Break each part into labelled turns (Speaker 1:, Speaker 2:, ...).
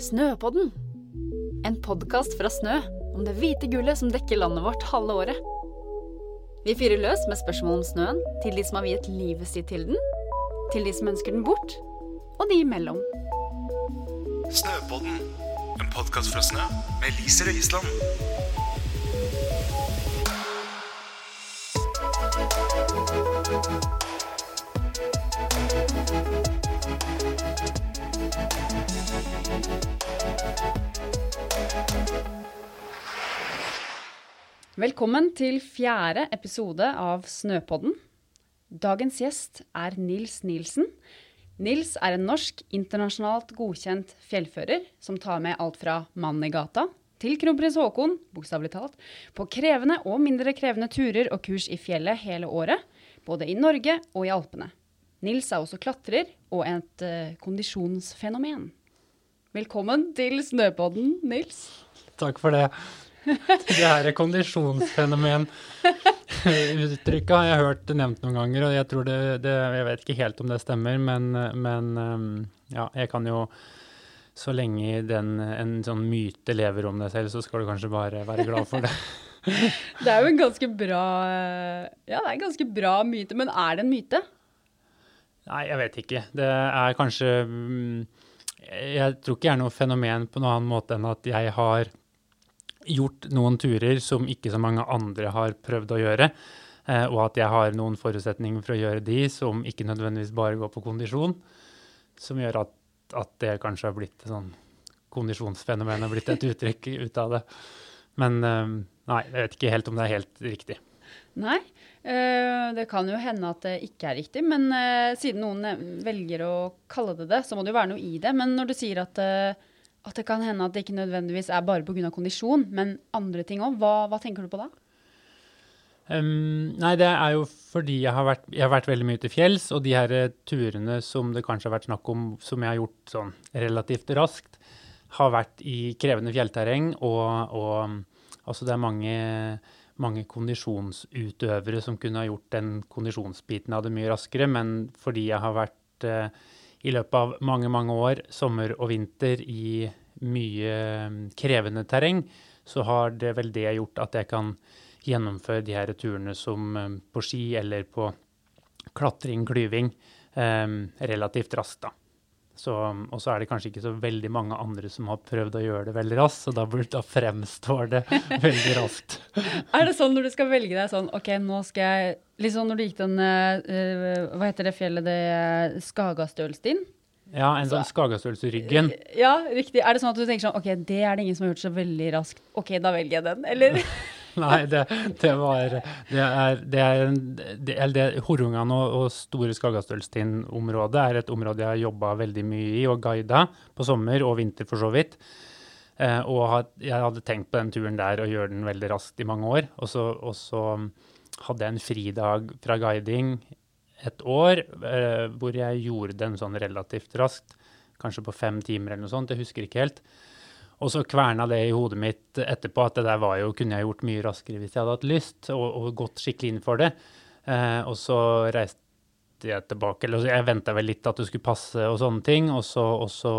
Speaker 1: Snøpodden. En podkast fra Snø om det hvite gullet som dekker landet vårt halve året. Vi fyrer løs med spørsmål om snøen til de som har viet livet sitt til den, til de som ønsker den bort, og de imellom.
Speaker 2: Snøpodden, en podkast fra Snø med Lise Røisland.
Speaker 1: Velkommen til fjerde episode av Snøpodden. Dagens gjest er Nils Nilsen. Nils er en norsk, internasjonalt godkjent fjellfører som tar med alt fra mannen i gata til kronprins Haakon, bokstavelig talt, på krevende og mindre krevende turer og kurs i fjellet hele året, både i Norge og i Alpene. Nils er også klatrer og et uh, kondisjonsfenomen. Velkommen til Snøpodden, Nils.
Speaker 3: Takk for det. Det her kondisjonsfenomen-uttrykket har jeg hørt nevnt noen ganger, og jeg tror det, det Jeg vet ikke helt om det stemmer, men, men um, ja, jeg kan jo Så lenge den, en sånn myte lever om deg selv, så skal du kanskje bare være glad for det.
Speaker 1: Det er jo en ganske bra Ja, det er en ganske bra myte, men er det en myte?
Speaker 3: Nei, jeg vet ikke. Det er kanskje mm, Jeg tror ikke jeg er noe fenomen på noen annen måte enn at jeg har gjort noen turer som ikke så mange andre har prøvd å gjøre. Eh, og at jeg har noen forutsetninger for å gjøre de som ikke nødvendigvis bare går på kondisjon. Som gjør at, at det kanskje har blitt sånn kondisjonsfenomen har blitt et uttrykk ut av det. Men eh, nei, jeg vet ikke helt om det er helt riktig.
Speaker 1: Nei, øh, det kan jo hende at det ikke er riktig. Men siden noen eh, velger å kalle det det, så må det jo være noe i det. Men når du sier at, at det kan hende at det ikke nødvendigvis er bare pga. kondisjon, men andre ting òg, hva, hva tenker du på da?
Speaker 3: Um, nei, det er jo fordi jeg har, vært, jeg har vært veldig mye til fjells, og de her eh, turene som det kanskje har vært snakk om, som jeg har gjort sånn relativt raskt, har vært i krevende fjellterreng, og, og altså det er mange, mange kondisjonsutøvere som kunne ha gjort den kondisjonsbiten av det mye raskere, men fordi jeg har vært eh, i løpet av mange, mange år, sommer og vinter, i mye eh, krevende terreng, så har det vel det gjort at jeg kan gjennomføre de her turene som eh, på ski eller på klatring, klyving, eh, relativt raskt, da. Så, og så er det kanskje ikke så veldig mange andre som har prøvd å gjøre det veldig raskt, så da, da fremstår det veldig raskt.
Speaker 1: Er det sånn når du skal velge deg sånn OK, nå skal jeg Litt sånn når du gikk den uh, Hva heter det fjellet, det uh, Skagastølstien?
Speaker 3: Ja, en sånn skagastørrelse i ryggen.
Speaker 1: Ja, riktig. Er det sånn at du tenker sånn OK, det er det ingen som har gjort så veldig raskt. OK, da velger jeg den, eller?
Speaker 3: Nei, det, det var Det er, det er, det, er Horungan og, og store Skagastølstind-området er et område jeg har jobba veldig mye i og guida på sommer og vinter, for så vidt. Eh, og had, jeg hadde tenkt på den turen der og gjøre den veldig raskt i mange år. Og så, og så hadde jeg en fridag fra guiding et år eh, hvor jeg gjorde den sånn relativt raskt. Kanskje på fem timer eller noe sånt, jeg husker ikke helt. Og så kverna det i hodet mitt etterpå at det der var jo, kunne jeg gjort mye raskere hvis jeg hadde hatt lyst, og, og gått skikkelig inn for det. Eh, og så reiste jeg tilbake, eller jeg venta vel litt at det skulle passe og sånne ting, og så, og så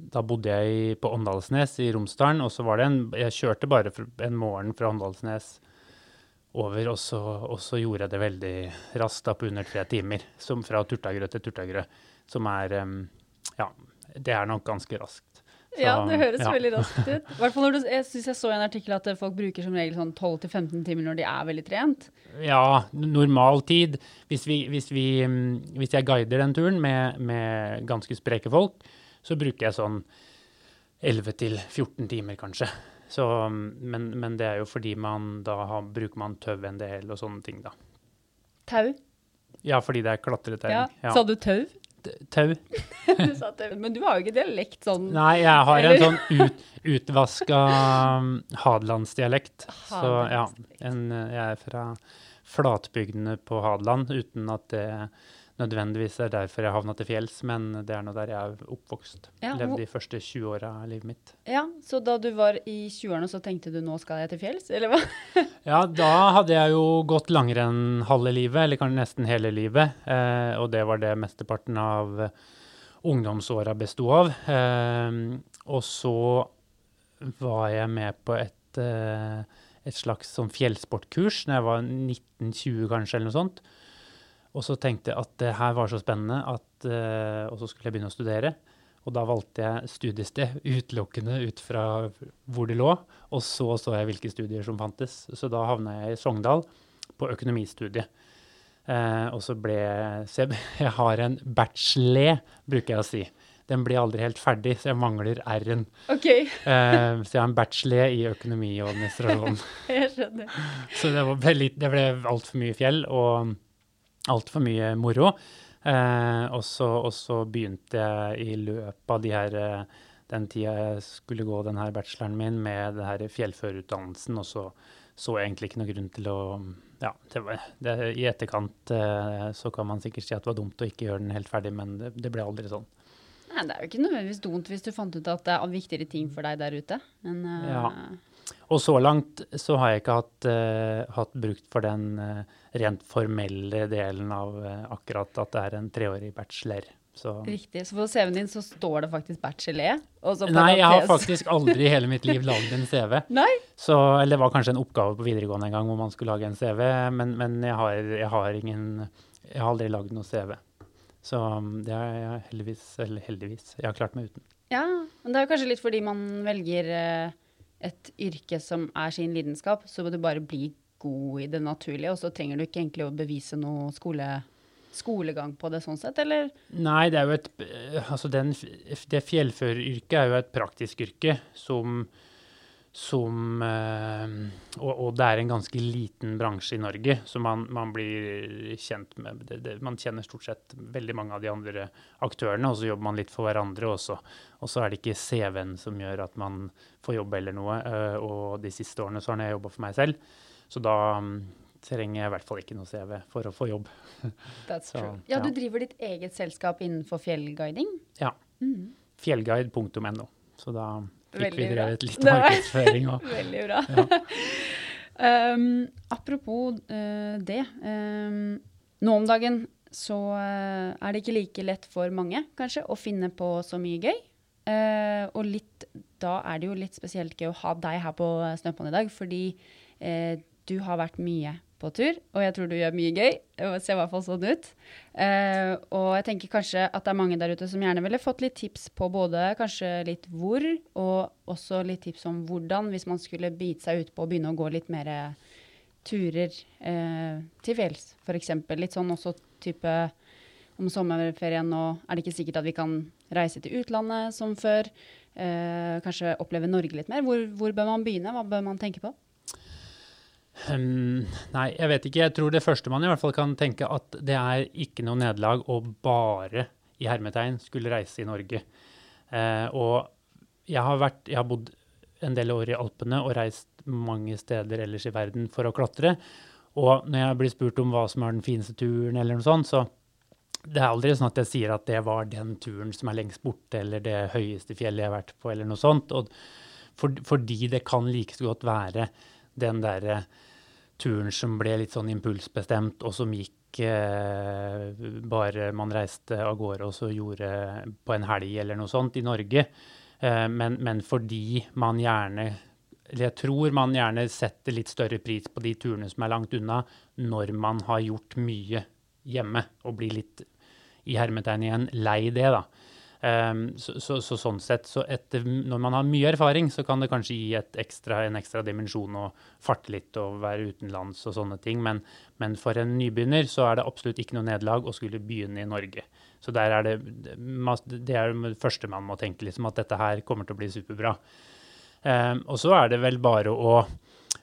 Speaker 3: da bodde jeg på Åndalsnes i Romsdalen, og så var det en Jeg kjørte bare en morgen fra Åndalsnes over, og så, og så, gjorde jeg det veldig raskt, da på under tre timer. Som fra Turtagrø til Turtagrø, som er Ja, det er nok ganske raskt.
Speaker 1: Så, ja, det høres ja. veldig raskt ut. hvert fall når du, Jeg syns jeg så i en artikkel at folk bruker som regel sånn 12-15 timer når de er veldig trent.
Speaker 3: Ja, normal tid. Hvis, vi, hvis, vi, hvis jeg guider den turen med, med ganske spreke folk, så bruker jeg sånn 11-14 timer, kanskje. Så, men, men, det er jo fordi man da har, bruker man tau en del og sånne ting, da.
Speaker 1: Tau?
Speaker 3: Ja, fordi det er klatreterreng.
Speaker 1: Ja. ja. Sa du tau?
Speaker 3: Tau.
Speaker 1: du sa tau. Men du har jo ikke dialekt sånn
Speaker 3: Nei, jeg har en sånn ut, utvaska um, hadelandsdialekt. Så ja, en, jeg er fra flatbygdene på Hadeland, uten at det nødvendigvis er derfor jeg havna til fjells, men det er nå der jeg er oppvokst. Ja, Levde de første 20 åra av livet mitt.
Speaker 1: Ja, Så da du var i 20-årene, så tenkte du nå skal jeg til fjells, eller hva?
Speaker 3: ja, da hadde jeg jo gått langrenn halve livet, eller kanskje nesten hele livet. Eh, og det var det mesteparten av ungdomsåra besto av. Eh, og så var jeg med på et, eh, et slags sånn fjellsportkurs da jeg var 1920 kanskje, eller noe sånt. Og så tenkte jeg at det her var så spennende, at, uh, og så skulle jeg begynne å studere. Og da valgte jeg studiested utelukkende ut fra hvor det lå. Og så så jeg hvilke studier som fantes. Så da havna jeg i Sogndal på økonomistudiet. Eh, og så ble Så jeg, jeg har en bachelor, bruker jeg å si. Den blir aldri helt ferdig, så jeg mangler R-en.
Speaker 1: OK,
Speaker 3: Eh, så jeg har en bachelor i økonomi og administrasjon.
Speaker 1: jeg skjønner.
Speaker 3: Så det, var, ble litt- det ble altfor mye fjell og altfor mye moro. Eh, og, så, begynte jeg i løpet av de her, eh, den tida jeg skulle gå denne bacheloren min med det her fjellførerutdannelsen, og så så jeg egentlig ikke noen grunn til å Ja, det var, det, i etterkant eh, så kan man sikkert si at det var dumt å ikke gjøre den helt ferdig, men det, det ble aldri sånn.
Speaker 1: Nei, det er jo ikke nødvendigvis dumt hvis du fant ut at det er viktigere ting for deg der ute. Men uh,
Speaker 3: Ja. Og så langt så har jeg ikke hatt, uh, hatt brukt for den uh, rent formelle delen av uh, akkurat at det er en treårig bachelor. Så.
Speaker 1: riktig. Så på CV-en din så står det faktisk bachelor.
Speaker 3: Nei, jeg har faktisk aldri i hele mitt liv lagd en CV.
Speaker 1: Nei?
Speaker 3: Så, eller det var kanskje en oppgave på videregående en gang hvor man skulle lage en CV, men, men jeg, har, jeg har ingen Jeg har aldri lagd noe CV. Så um, det har jeg heldigvis Eller heldigvis. Jeg har klart meg uten.
Speaker 1: Ja, men det er kanskje litt fordi man velger et yrke som er sin lidenskap, så må du bare bli god i det naturlige, og så trenger du ikke egentlig å bevise noe skole, skolegang på det sånn sett, eller?
Speaker 3: Nei, det er jo et eh, Altså, den, det fjellføreryrket er jo et praktisk yrke som som eh, og, og det er en ganske liten bransje i Norge, så man, man blir kjent med det, det, Man kjenner stort sett veldig mange av de andre aktørene, og så jobber man litt for hverandre også. Og så er det ikke CV-en som gjør at man får jobb eller noe. eh, og de siste årene så har jeg jobba for meg selv, så da mm, trenger jeg i hvert fall ikke noe CV for å få jobb.
Speaker 1: That's
Speaker 3: Så,
Speaker 1: true. Ja,
Speaker 3: ja.
Speaker 1: du driver ditt eget selskap innenfor fjellguiding.
Speaker 3: Ja.
Speaker 1: Mm.
Speaker 3: Fjellguide.no. Så da fikk vi drevet litt markedsføring òg.
Speaker 1: Veldig bra. um, apropos uh, det. Um, nå om dagen så uh, er det ikke like lett for mange, kanskje, å finne på så mye gøy. Uh, og litt, da er det jo litt spesielt gøy å ha deg her på Snøpånd i dag, fordi du har vært mye på tur, og jeg tror du gjør mye gøy. Det ser i hvert fall sånn ut. Eh, og jeg tenker kanskje at det er mange der ute som gjerne ville fått litt tips på både kanskje litt hvor, og også litt tips om hvordan, hvis man skulle bite seg ut på å begynne å gå litt mer turer eh, til fjells, f.eks. Litt sånn også type om sommerferien nå er det ikke sikkert at vi kan reise til utlandet som før. Eh, kanskje oppleve Norge litt mer. Hvor, hvor bør man begynne? Hva bør man tenke på?
Speaker 3: Um, nei, jeg vet ikke. Jeg tror det første man i hvert fall kan tenke at det er ikke noe nederlag å bare i hermetegn skulle reise i Norge. Uh, og jeg har, vært, jeg har bodd en del år i Alpene og reist mange steder ellers i verden for å klatre. Og når jeg blir spurt om hva som er den fineste turen, eller noe sånt, så det er aldri sånn at jeg sier at det var den turen som er lengst borte, eller det høyeste fjellet jeg har vært på, eller noe sånt. For, fordi det kan like så godt være den derre turen som ble litt sånn impulsbestemt, og som gikk eh, bare man reiste av gårde og så gjorde på en helg eller noe sånt i Norge. Eh, men, men fordi man gjerne eller jeg tror man gjerne setter litt større pris på de turene som er langt unna, når man har gjort mye hjemme, og blir litt i hermetegn igjen lei det, da. Um, så, så, så sånn sett, så etter, når man har mye erfaring, så kan det kanskje gi ekstra, en ekstra dimensjon å farte litt og være utenlands og sånne ting. Men, men for en nybegynner så er det absolutt ikke noe nederlag å skulle begynne i Norge. Så der er det, det er det første man må tenke, liksom, at dette her kommer til å bli superbra. Um, og så er det vel bare å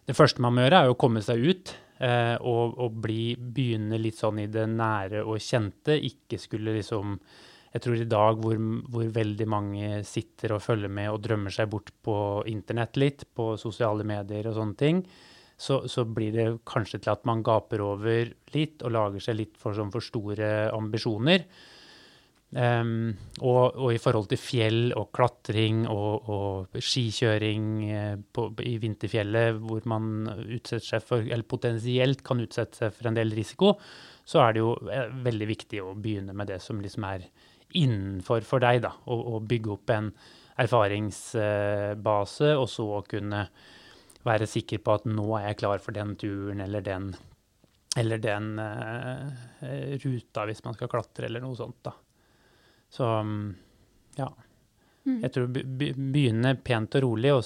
Speaker 3: Det første man må gjøre, er å komme seg ut. eh, og, og bli, begynne litt sånn i det nære og kjente. Ikke skulle liksom Jeg tror i dag hvor, hvor veldig mange sitter og følger med og drømmer seg bort på internett litt, på sosiale medier og sånne ting, så, så blir det kanskje til at man gaper over litt og lager seg litt for, sånn for store ambisjoner. Um, og, og i forhold til fjell og klatring og, og skikjøring eh, på, i vinterfjellet, hvor man seg for, eller potensielt kan utsette seg for en del risiko, så er det jo eh, veldig viktig å begynne med det som liksom er innenfor for deg, da. Å, å bygge opp en erfaringsbase, og så kunne være sikker på at nå er jeg klar for den turen eller den, eller den uh, ruta hvis man skal klatre eller noe sånt, da. Så ja.
Speaker 1: Mm.
Speaker 3: Jeg tror be- be- begynne pent og rolig, og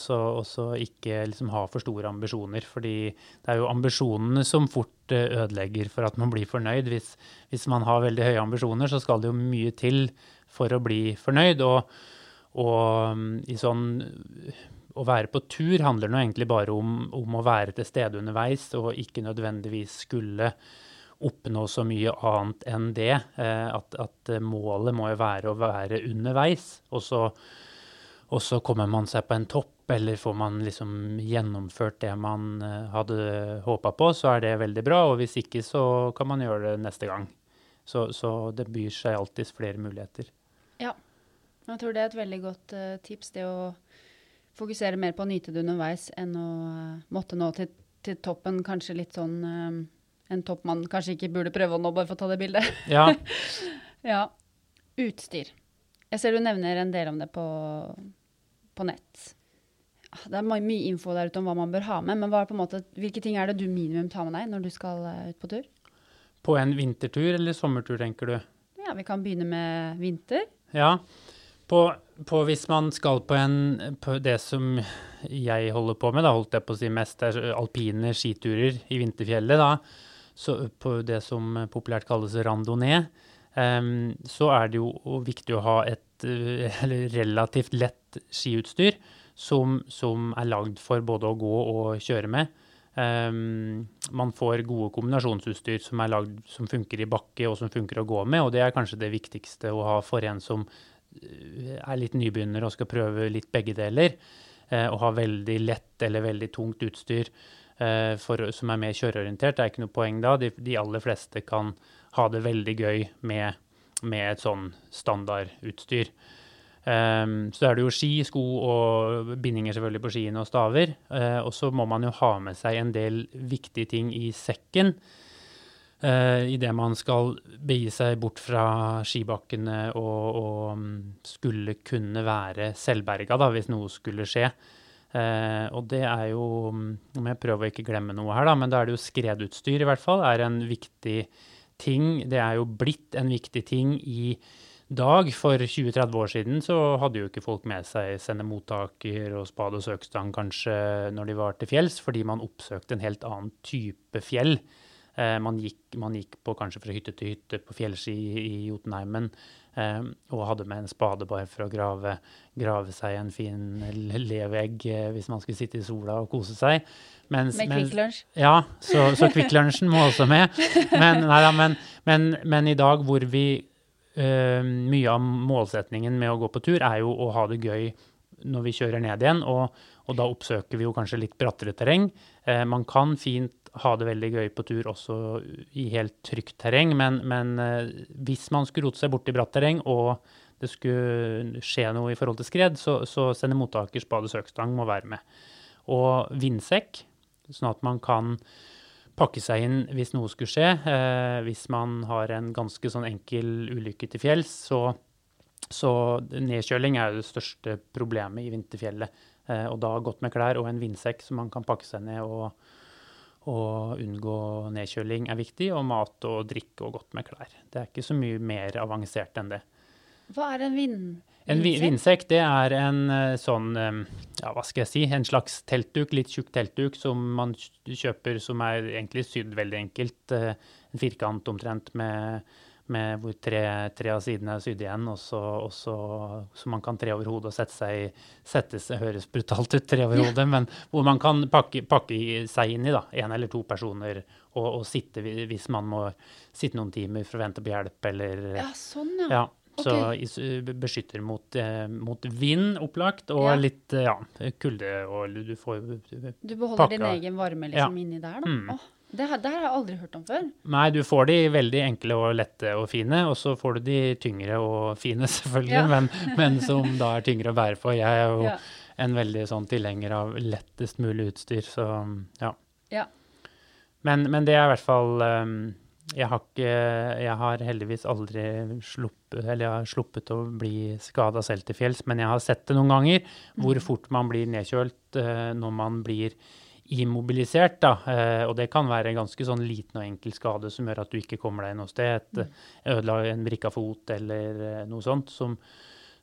Speaker 3: så ikke liksom ha for store ambisjoner. Fordi det er jo ambisjonene som fort ødelegger for at man blir fornøyd. Hvis, hvis man har veldig høye ambisjoner, så skal det jo mye til for å bli fornøyd. Og, og mm, sånn å være på tur handler nå egentlig bare om, om å være til stede underveis, og ikke nødvendigvis skulle oppnå så mye annet enn det. Eh, at, at målet må jo være å være underveis. Og så, og så kommer man seg på en topp, eller får man liksom gjennomført det man eh, hadde håpa på, så er det veldig bra. Og hvis ikke, så kan man gjøre det neste gang. Så, så det byr seg alltids flere muligheter.
Speaker 1: Ja. Jeg tror det er et veldig godt eh, tips, det å fokusere mer på å nyte det underveis enn å eh, måtte nå til, til toppen, kanskje litt sånn en topp man kanskje ikke burde prøve å nå bare for å ta det bildet.
Speaker 3: Ja,
Speaker 1: Ja. Utstyr. Jeg ser du nevner en del om det på, på nett. Det er my- mye info der ute om hva man bør ha med, men hva er på en måte, hvilke ting er det du minimum tar med deg når du skal eh, ut på tur?
Speaker 3: På en vintertur eller sommertur, tenker du?
Speaker 1: Ja, Vi kan begynne med vinter.
Speaker 3: Ja. På, på hvis man skal på, en, på det som jeg holder på med, da holdt jeg på å si mest, er alpine skiturer i vinterfjellet, da, så på det som populært kalles randonee, um, så er det jo viktig å ha et eh, eller relativt lett skiutstyr som, som er lagd for både å gå og kjøre med. Um, man får gode kombinasjonsutstyr som, lagd, som funker i bakke og som funker å gå med, og det er kanskje det viktigste å ha for en som eh, er litt nybegynner og skal prøve litt begge deler. uh, og ha veldig lett eller veldig tungt utstyr uh, for, som er mer kjøreorientert, det er ikke noe poeng da. De, de aller fleste kan ha det veldig gøy med, med et sånn standardutstyr. Um, så er det jo ski, sko og bindinger selvfølgelig på skiene og staver. Uh, og så må man jo ha med seg en del viktige ting i sekken uh, idet man skal begi seg bort fra skibakkene og, og mm, skulle kunne være selvberga da, hvis noe skulle skje. Uh, og det er jo, mm, om jeg prøver å ikke glemme noe her, da, men da er det jo skredutstyr i hvert fall, er en viktig ting. Det er jo blitt en viktig ting i dag. For 20-30 år siden så hadde jo ikke folk med seg sendemottaker og spade og søkstang kanskje når de var til fjells, fordi man oppsøkte en helt annen type fjell. Eh, man, gikk, man gikk på kanskje fra hytte til hytte på fjellski i Jotunheimen eh, og hadde med en spade bare for å grave, grave seg en fin levegg eh, hvis man skulle sitte i sola og kose seg. Mens,
Speaker 1: Med Kvikk Lunsj.
Speaker 3: ja, så, så Kvikk Lunsjen må også med. Men, neida, men, men, men i dag hvor vi Mye av målsetningen med å gå på tur er jo å ha det gøy når vi kjører ned igjen, og, og da oppsøker vi jo kanskje litt brattere terreng. Eh, man kan fint ha det veldig gøy på tur også i helt trygt terreng, men, men eh, hvis man skulle rote seg bort i bratt terreng og det skulle skje noe i forhold til skred, så, så sender mottaker spade søkstang må være med. Og vindsekk, sånn at man kan pakke seg inn hvis noe skulle skje. Eh, hvis man har en ganske sånn enkel ulykke til fjells, så, så nedkjøling er jo det største problemet i vinterfjellet. Eh, og da godt med klær og en vindsekk som man kan pakke seg ned og, og unngå nedkjøling er viktig. Og mat og drikke og godt med klær. Det er ikke så mye mer avansert enn det.
Speaker 1: Hva er en vind...
Speaker 3: En vi-
Speaker 1: vindsekk?
Speaker 3: det er en eh, sånn, ja, hva skal jeg si, en slags teltduk, litt tjukk teltduk som man kjøper som er egentlig sydd veldig enkelt. eh, En firkant omtrent med, med hvor tre, tre av sidene er sydd igjen, og så, man kan tre over hodet og sette seg i, sette seg, høres brutalt ut, tre over hodet, men hvor man kan pakke, pakke seg inn i da, en eller to personer og, og sitte hvis man må sitte noen timer for å vente på hjelp, eller
Speaker 1: Ja, sånn, ja.
Speaker 3: ja, så beskytter mot, eh, mot vind, opplagt, og
Speaker 1: Ja.
Speaker 3: litt eh, ja, kulde. Og du får
Speaker 1: Du beholder din egen varme
Speaker 3: Ja.
Speaker 1: liksom inni der, da.
Speaker 3: Mm.
Speaker 1: Oh, det, her- det her har jeg aldri hørt om før.
Speaker 3: Nei, du får de veldig enkle og lette og fine, og så får du de tyngre og fine, selvfølgelig,
Speaker 1: Ja.
Speaker 3: men, men som da er tyngre å bære for. Jeg er jo
Speaker 1: Ja.
Speaker 3: en veldig sånn tilhenger av lettest mulig utstyr, så ja.
Speaker 1: Ja.
Speaker 3: Men, men det er i hvert fall um, jeg har ikke Jeg har heldigvis aldri sluppet, eller jeg har sluppet å bli skada selv til fjells, men jeg har sett det noen ganger, hvor fort man blir nedkjølt eh, når man blir immobilisert. Da. Eh, og det kan være en ganske sånn liten og enkel skade som gjør at du ikke kommer deg noe sted. Et, ødela en brikka fot eller eh, noe sånt. Som,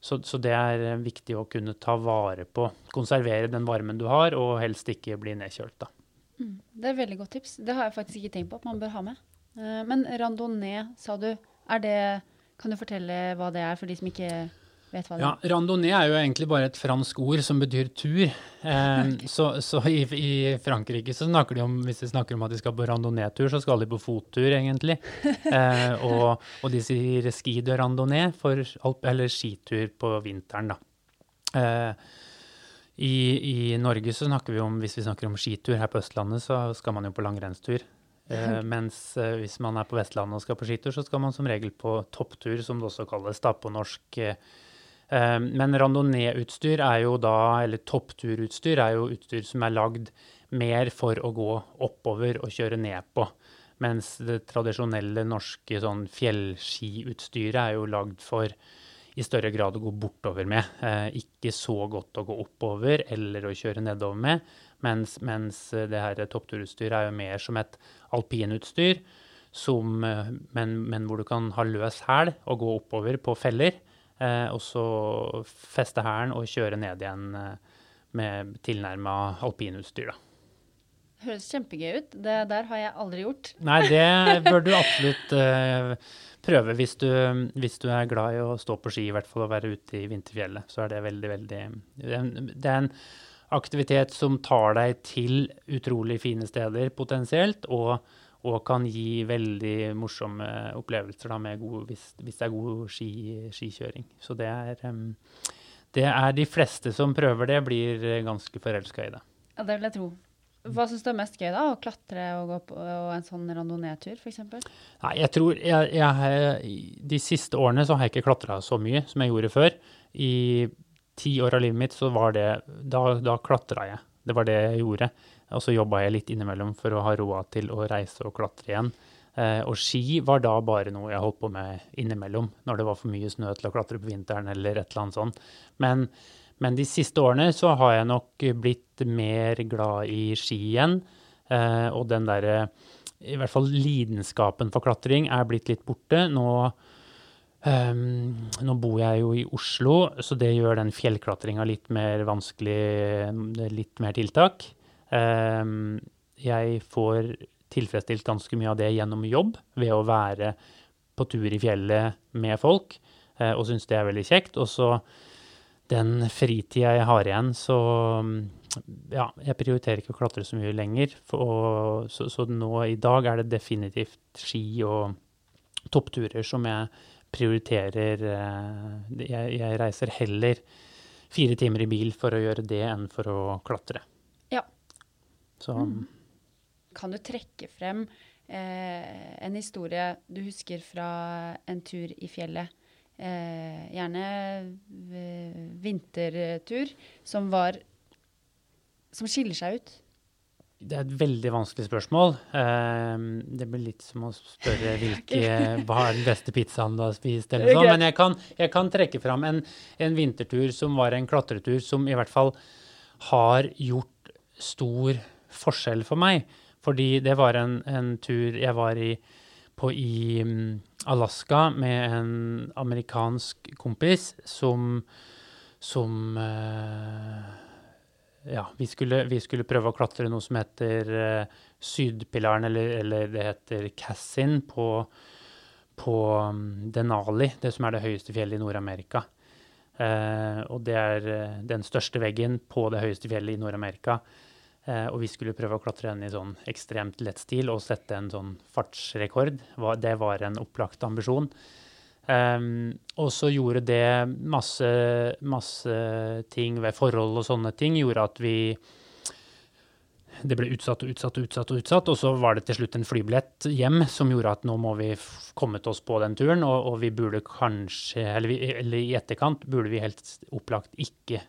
Speaker 3: så, så det er eh, viktig å kunne ta vare på, konservere den varmen du har, og helst ikke bli nedkjølt. da.
Speaker 1: Det er et veldig godt tips. Det har jeg faktisk ikke tenkt på at man bør ha med. Eh, Men randonee, sa du. Er det Kan du fortelle hva det er for de som ikke vet hva det er?
Speaker 3: Ja, randonee er jo egentlig bare et fransk ord som betyr tur. Eh, så så i, i Frankrike så snakker de om, hvis de snakker om at de skal på randonee-tur, så skal de på fottur, egentlig. Eh, og, og de sier ski de randonee, for alp, eller skitur på vinteren, da. Eh, i, I Norge så snakker vi om, hvis vi snakker om skitur her på Østlandet, så skal man jo på langrennstur. Eh, mens eh, hvis man er på Vestlandet og skal på skitur, så skal man som regel på topptur, som det også kalles da på norsk. Eh, Eh, Men randonee-utstyr er jo da, eller toppturutstyr er jo utstyr som er lagd mer for å gå oppover og kjøre ned på. Mens det tradisjonelle norske sånn fjellskiutstyret er jo lagd for i større grad å gå bortover med. Eh, ikke så godt å gå oppover eller å kjøre nedover med. Mens, mens eh, det her toppturutstyret er jo mer som et alpinutstyr, som, eh, men, men hvor du kan ha løs hæl og gå oppover på feller. Eh, og så feste hælen og kjøre ned igjen eh, med tilnærma alpinutstyr. da.
Speaker 1: Høres kjempegøy ut. Det der har jeg aldri gjort.
Speaker 3: Nei, det bør du absolutt eh, prøve hvis du, hvis du er glad i å stå på ski, i hvert fall å være ute i vinterfjellet. Så er det veldig, veldig det er en aktivitet som tar deg til utrolig fine steder potensielt, og, og kan gi veldig morsomme opplevelser da, med god, hvis, hvis det er god ski, skikjøring. Så det er, um, det er de fleste som prøver det, blir ganske forelska i det.
Speaker 1: Ja, det vil jeg tro. Hva syns du er mest gøy, da? Å klatre og gå på og en sånn randonee-tur, f.eks.?
Speaker 3: Nei, jeg tror jeg, jeg, De siste årene så har jeg ikke klatra så mye som jeg gjorde før. I ti år av livet mitt så var det Da, da klatra jeg. Det var det jeg gjorde. Og så jobba jeg litt innimellom for å ha råd til å reise og klatre igjen. Eh, og ski var da bare noe jeg holdt på med innimellom, når det var for mye snø til å klatre på vinteren eller et eller annet sånt. Men, men de siste årene så har jeg nok blitt mer glad i ski igjen. Eh, og den derre i hvert fall lidenskapen for klatring er blitt litt borte. Nå, ehm, nå bor jeg jo i Oslo, så det gjør den fjellklatringa litt mer vanskelig, litt mer tiltak. Um, jeg får tilfredsstilt ganske mye av det gjennom jobb, ved å være på tur i fjellet med folk, uh, og syns det er veldig kjekt. Og så den fritida jeg har igjen, så ja, jeg prioriterer ikke å klatre så mye lenger. For, og, så, så nå i dag er det definitivt ski og toppturer som jeg prioriterer. eh, Jeg, jeg reiser heller fire timer i bil for å gjøre det enn for å klatre.
Speaker 1: Ja.
Speaker 3: Så
Speaker 1: Kan du trekke frem eh, en historie du husker fra en tur i fjellet? Eh, gjerne vintertur, som var Som skiller seg ut.
Speaker 3: Det er et veldig vanskelig spørsmål. Eh, det blir litt som å spørre hvilke, hva er den beste pizzaen du har spist, eller
Speaker 1: er
Speaker 3: sånn. Men jeg kan, jeg kan trekke fram en, en vintertur som var en klatretur som i hvert fall har gjort stor forskjell for meg. Fordi det var en, en tur jeg var i, på i mm, Alaska med en amerikansk kompis som, som eh, ja, vi skulle, vi skulle prøve å klatre noe som heter uh, Sydpilaren, eller, eller det heter Cassin på, på um, Denali, det som er det høyeste fjellet i Nord-Amerika. Uh, og det er uh, den største veggen på det høyeste fjellet i Nord-Amerika. Eh, og vi skulle prøve å klatre den i sånn ekstremt lett stil og sette en sånn fartsrekord. Det var en opplagt ambisjon. Um, og så gjorde det masse, masse ting ved forhold og sånne ting, gjorde at vi Det ble utsatt og utsatt og utsatt, og utsatt, og så var det til slutt en flybillett hjem som gjorde at nå må vi komme kommet oss på den turen, og, og vi burde kanskje, eller, vi, eller i etterkant, burde vi helt opplagt ikke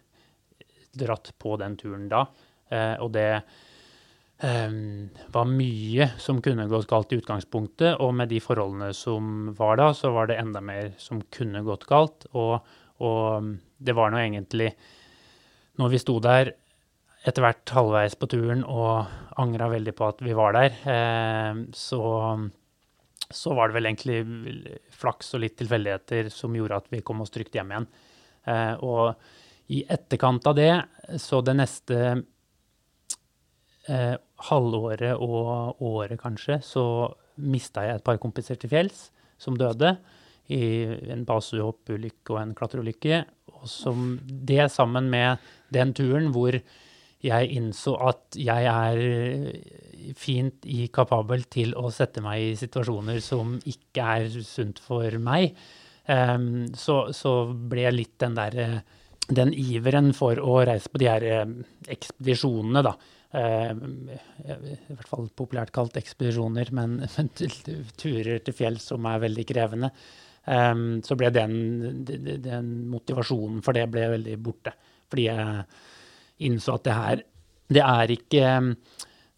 Speaker 3: dratt på den turen da. Uh, og det um, var mye som kunne gått galt i utgangspunktet, og med de forholdene som var da, så var det enda mer som kunne gått galt. Og, og det var nå egentlig Når vi sto der etter hvert halvveis på turen og angra veldig på at vi var der, eh, så, så var det vel egentlig flaks og litt tilfeldigheter som gjorde at vi kom oss trygt hjem igjen. Eh, og i etterkant av det, så det neste eh, halvåret og året kanskje, så mista jeg et par kompiser til fjells som døde i en basehoppulykke og en klatreulykke. Og som det sammen med den turen hvor jeg innså at jeg er fint i kapabel til å sette meg i situasjoner som ikke er sunt for meg, um, så, så, ble litt den der den iveren for å reise på de her ekspedisjonene, da, Eh, I hvert fall populært kalt ekspedisjoner, men, men turer til fjells som er veldig krevende. Um, så ble den, den, motivasjonen for det ble veldig borte. Fordi jeg innså at det her Det er ikke,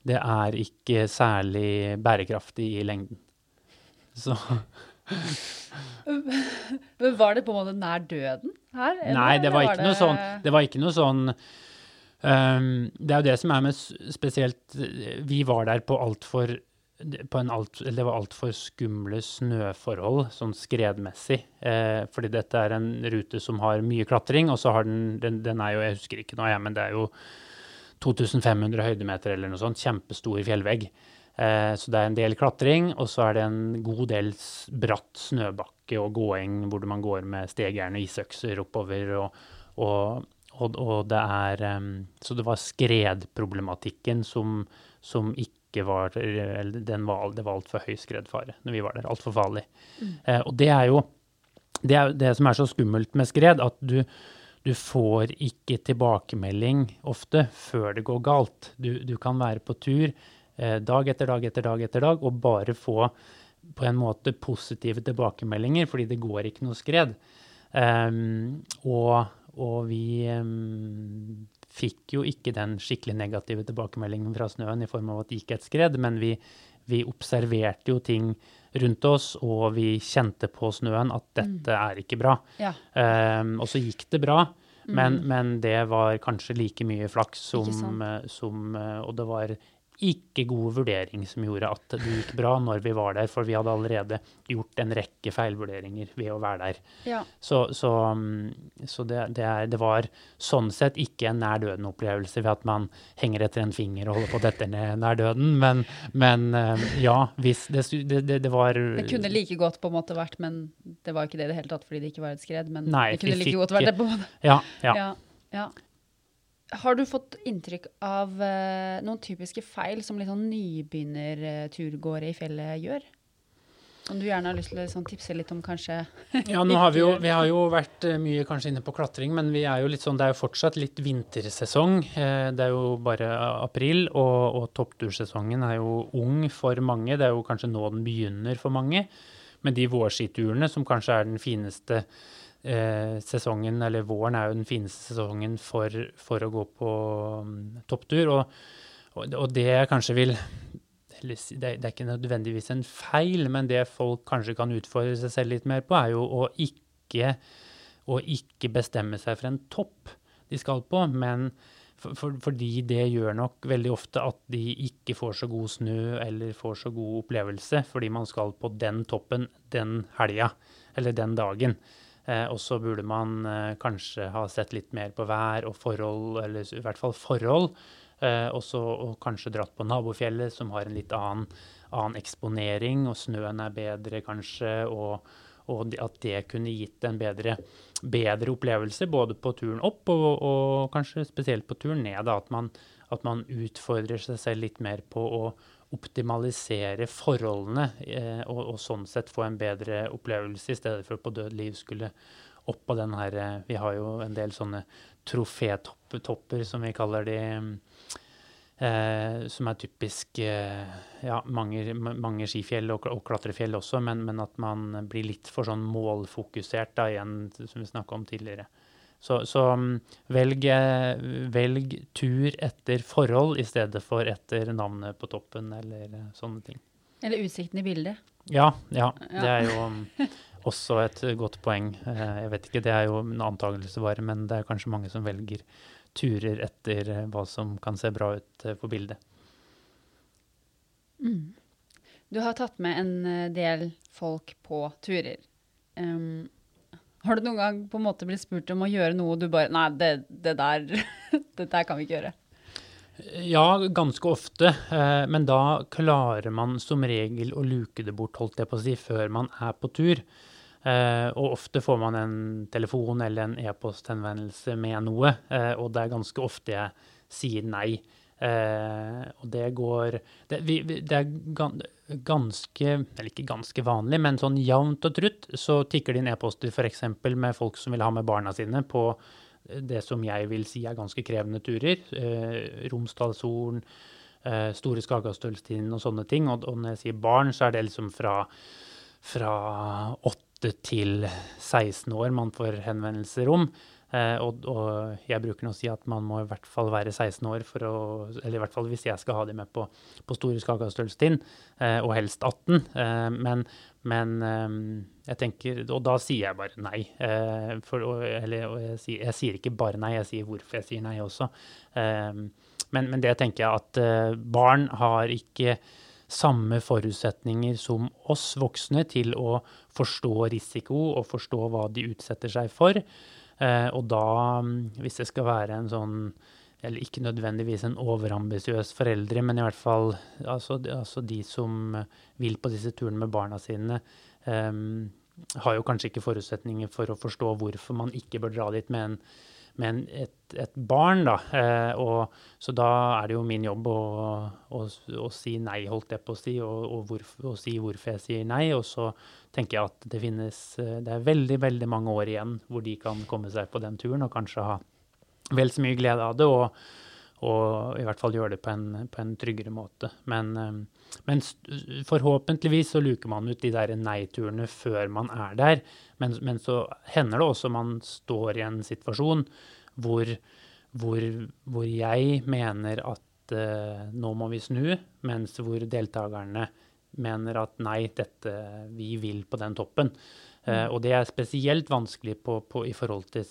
Speaker 3: det er ikke særlig bærekraftig i lengden. Så Men
Speaker 1: Var det på en måte nær døden her?
Speaker 3: Nei, det var, var det... Sånn, det var ikke noe sånn Um, det er jo det som er med spesielt Vi var der på altfor på en alt, det var altfor skumle snøforhold, sånn skredmessig. Eh, fordi dette er en rute som har mye klatring, og så har den, den, den er jo Jeg husker ikke nå, jeg, men det er jo 2500 høydemeter eller noe sånt. Kjempestor fjellvegg. Eh, så det er en del klatring, og så er det en god del bratt snøbakke og gåing hvor man går med stegjern og isøkser oppover. og, og og, og, det er um, Så det var skredproblematikken som, som ikke var Eller den var, det var altfor høy skredfare når vi var der. Altfor farlig. Mm. Uh, og det er jo det, er det som er så skummelt med skred, at du, du får ikke tilbakemelding ofte før det går galt. Du, du kan være på tur eh, dag etter dag etter dag etter dag og bare få på en måte positive tilbakemeldinger, fordi det går ikke noe skred. Um, og og vi um, fikk jo ikke den skikkelig negative tilbakemeldingen fra snøen i form av at det gikk et skred, men vi, vi observerte jo ting rundt oss, og vi kjente på snøen at dette mm. er ikke bra. Ja. Um, og så gikk det bra, men, mm. men, det var kanskje like mye flaks som, som Og det var ikke god vurdering som gjorde at det gikk bra når vi var der, for vi hadde allerede gjort en rekke feilvurderinger ved å være der. Ja. Så, så, mm, så det, det, er, det, var sånn sett ikke en nær døden-opplevelse ved at man henger etter en finger og holder på å dette ned nær døden, men, men eh, ja, hvis det, det, var
Speaker 1: Det kunne like godt på en måte vært, men det var ikke det i det hele tatt fordi det ikke var et skred, men nei, det kunne like godt vært det på en måte.
Speaker 3: Ja, ja.
Speaker 1: ja, ja. Har du fått inntrykk av uh, noen typiske feil som sånn nybegynnerturgåere i fjellet gjør? Om du gjerne har lyst til å sånn, tipse litt om, kanskje?
Speaker 3: ja, nå har vi, jo, vi har jo vært uh, mye kanskje inne på klatring, men vi er jo litt sånn, det er jo fortsatt litt vintersesong. Uh, det er jo bare april, og, og topptursesongen er jo ung for mange. Det er jo kanskje nå den begynner for mange. Men de vårskiturene, som kanskje er den fineste eh, sesongen, eller våren, er jo den fineste sesongen for, for å gå på um, topptur. Og, og, og, det jeg kanskje vil det er, ikke nødvendigvis en feil, men det folk kanskje kan utfordre seg selv litt mer på, er jo å ikke, å ikke bestemme seg for en topp de skal på, men for, for, fordi det gjør nok veldig ofte at de ikke får så god snø eller får så god opplevelse, fordi man skal på den toppen den helga eller den dagen. Eh, og så burde man eh, kanskje ha sett litt mer på vær og forhold, eller i hvert fall forhold. Eh, også, og kanskje dratt på nabofjellet, som har en litt annen, annen eksponering, og snøen er bedre kanskje. og, og at det kunne gitt en bedre, bedre, opplevelse både på turen opp og, og kanskje spesielt på turen ned. Da, at, man, at man utfordrer seg selv litt mer på å optimalisere forholdene eh, og, og, sånn sett få en bedre opplevelse, i stedet for på død liv skulle opp på den her eh, Vi har jo en del sånne trofétopper, som vi kaller de. Eh, som er typisk eh, ja, mange, mange, skifjell og, og klatrefjell også, men, men, at man blir litt for sånn målfokusert da, igjen, som vi snakka om tidligere. Så, så mm, velg, velg tur etter forhold i stedet for etter navnet på toppen eller eh, sånne ting.
Speaker 1: Eller utsikten i bildet.
Speaker 3: Ja, ja.
Speaker 1: Ja.
Speaker 3: Det er jo mm, også et godt poeng. Eh, Jeg vet ikke, det er jo en antakelse bare, men det er kanskje mange som velger turer etter eh, hva som kan se bra ut på bildet.
Speaker 1: Du har tatt med en del folk på turer. Um, har du noen gang på en måte blitt spurt om å gjøre noe og du bare Nei, det, det der det der kan vi ikke gjøre.
Speaker 3: Ja, ganske ofte, eh, men da klarer man som regel å luke det bort, holdt jeg på å si, før man er på tur. Eh, og ofte får man en telefon eller en e-posthenvendelse med noe, eh, og det er ganske ofte jeg sier nei. Eh, og det går Det, vi, det er ganske, eller ikke ganske vanlig, men sånn jevnt og trutt så tikker det inn e-poster f.eks. med folk som vil ha med barna sine på det som jeg vil si er ganske krevende turer. Eh, Romsdalshorn, eh, Store Skagastølstinden og sånne ting. Og, og når jeg sier barn, så er det liksom fra, fra 8 til 16 år man får henvendelser om. Eh, og, og jeg bruker nå å si at man må i hvert fall være 16 år for å Eller i hvert fall hvis jeg skal ha de med på, på Store Skagastølstind, eh, og helst 18. Eh, men men jeg tenker Og da sier jeg bare nei. For, eller jeg, sier, jeg sier ikke bare nei, jeg sier hvorfor jeg sier nei også. Men, men det tenker jeg at barn har ikke samme forutsetninger som oss voksne til å forstå risiko og forstå hva de utsetter seg for. Eh, og da, mm, hvis det skal være en sånn eller ikke nødvendigvis en overambisiøs foreldre, men i hvert fall altså, altså de som vil på disse turene med barna sine, em, har jo kanskje ikke forutsetninger for å forstå hvorfor man ikke bør dra dit med, en, med en, et, et barn. Da. Eh, og, så da er det jo min jobb å, å, å si nei, holdt jeg på å si, og, og, hvorfor, og si hvorfor jeg sier nei. Og så tenker jeg at det finnes eh, Det er veldig, veldig mange år igjen hvor de kan komme seg på den turen og kanskje ha vel så mye glede av det, og, og i hvert fall gjøre det på en, på en tryggere måte. Men, eh, men forhåpentligvis så luker man ut de der nei-turene før man er der. Men, men så hender det også man står i en situasjon hvor, hvor, hvor jeg mener at uh, nå må vi snu, mens hvor deltakerne mener at nei, dette, vi vil på den toppen. Uh, og det er spesielt vanskelig på, på, i forhold til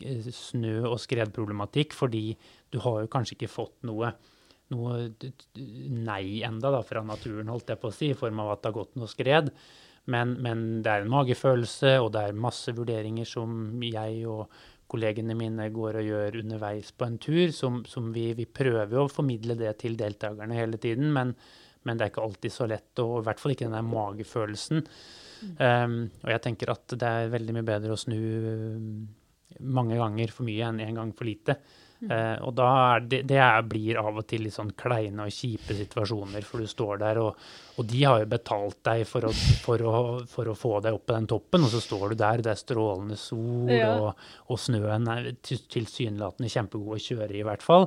Speaker 3: snø- og skredproblematikk, fordi du har jo kanskje ikke fått noe, noe nei enda da, fra naturen, holdt jeg på å si, i form av at det har gått noe skred. Men, men det er en magefølelse, og det er masse vurderinger som jeg og kollegene mine går og gjør underveis på en tur, som, som vi, vi prøver å formidle det til deltakerne hele tiden, men, men det er ikke alltid så lett, og i hvert fall ikke den der magefølelsen. Um, og jeg tenker at det er veldig mye bedre å snu mange ganger for mye enn én gang for lite. Uh, og da er det, det er, blir av og til litt sånn kleine og kjipe situasjoner, for du står der, og, og de har jo betalt deg for å, for, å, for å få deg opp på den toppen, og så står du der, det er strålende sol,
Speaker 1: Ja.
Speaker 3: og, og snøen er til- tilsynelatende kjempegod å kjøre i, i hvert fall.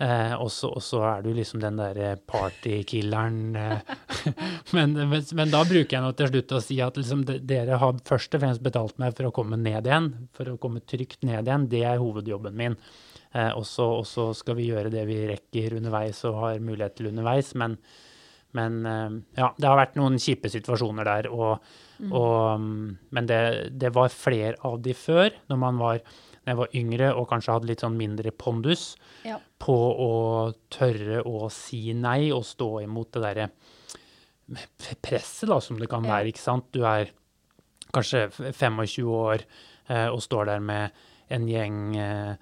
Speaker 3: Eh, og, så, er du liksom den derre partykilleren. Eh. men, men, men da bruker jeg nå til slutt å si at liksom, de- dere har først og fremst betalt meg for å komme ned igjen, for å komme trygt ned igjen. Det er hovedjobben min. Eh, og så skal vi gjøre det vi rekker underveis og har mulighet til underveis. Men, men eh, ja, det har vært noen kjipe situasjoner der. Og, og, mm, men det, det var flere av de før, når man var jeg var yngre og kanskje hadde litt sånn mindre pondus
Speaker 1: Ja.
Speaker 3: på å tørre å si nei og stå imot det derre presset da, som det kan
Speaker 1: Ja.
Speaker 3: være. ikke sant? Du er kanskje 25 år eh, og står der med en gjeng eh,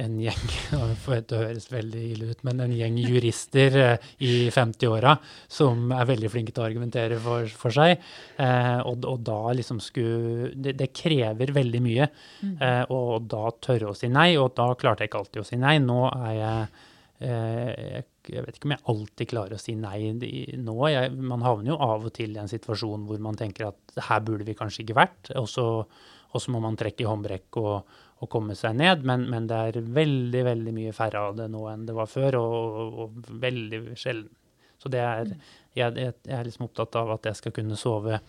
Speaker 3: en gjeng Det høres veldig ille ut, men en gjeng jurister eh, i 50-åra som er veldig flinke til å argumentere for, for seg. Eh, og, og da liksom skulle det, det krever veldig mye. Eh, og da tørre å si nei, og da klarte jeg ikke alltid å si nei. Nå er jeg eh, jeg vet ikke om jeg alltid klarer å si nei nå. Jeg, man havner jo av og til i en situasjon hvor man tenker at her burde vi kanskje ikke vært, og så må man trekke i håndbrekk og, og komme seg ned. Men, men det er veldig, veldig mye færre av det nå enn det var før, og, og, og veldig sjelden. Så er, jeg, jeg, er liksom opptatt av at jeg skal kunne sove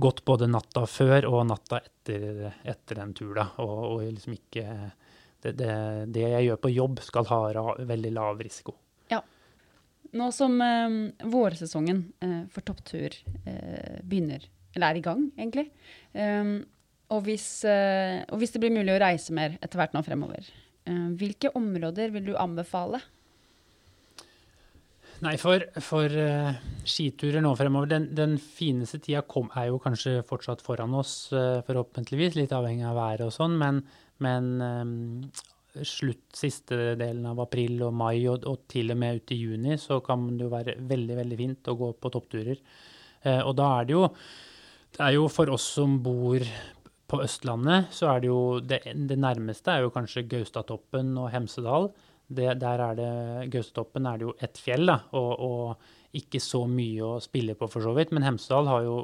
Speaker 3: godt både natta før og natta etter, etter en tur, da. Og, og liksom ikke det, det, det jeg gjør på jobb, skal ha veldig lav risiko. Ja.
Speaker 1: Nå som eh, vårsesongen eh, for topptur eh, begynner, eller er i gang, egentlig, eh, og, hvis, eh, og hvis det blir mulig å reise mer etter hvert nå fremover, eh, hvilke områder vil du anbefale?
Speaker 3: Nei, for, for eh, skiturer nå fremover Den, den fineste tida kom, er jo kanskje fortsatt foran oss, forhåpentligvis, litt avhengig av været og sånn, men, men slutt siste delen av april og mai og, og til og med ut i juni, så kan det jo være veldig, veldig fint å gå på toppturer. Og da er det jo Det er jo for oss som bor på Østlandet, så er det jo Det, det nærmeste er jo kanskje Gaustatoppen og Hemsedal. Det, der er det, Gaustatoppen er det jo ett fjell, da, og, og ikke så mye å spille på for så vidt. Men Hemsedal har jo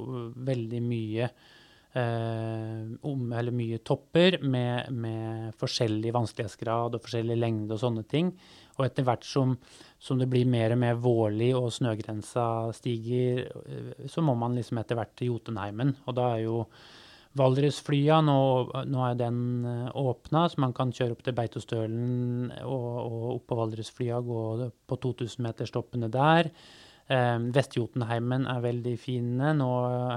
Speaker 3: veldig mye eh, om, eller mye topper med, med forskjellig vanskelighetsgrad og forskjellig lengde og sånne ting. Og etter hvert som, som det blir mer og mer vårlig og snøgrensa stiger, eh, så må man liksom etter hvert til Jotunheimen. Og da er jo Valdresflya, nå, nå er den eh, åpna, så man kan kjøre opp til Beitostølen og, og opp på Valdresflya, gå på 2000-meterstoppene der. Eh, Vest-Jotunheimen er veldig fine.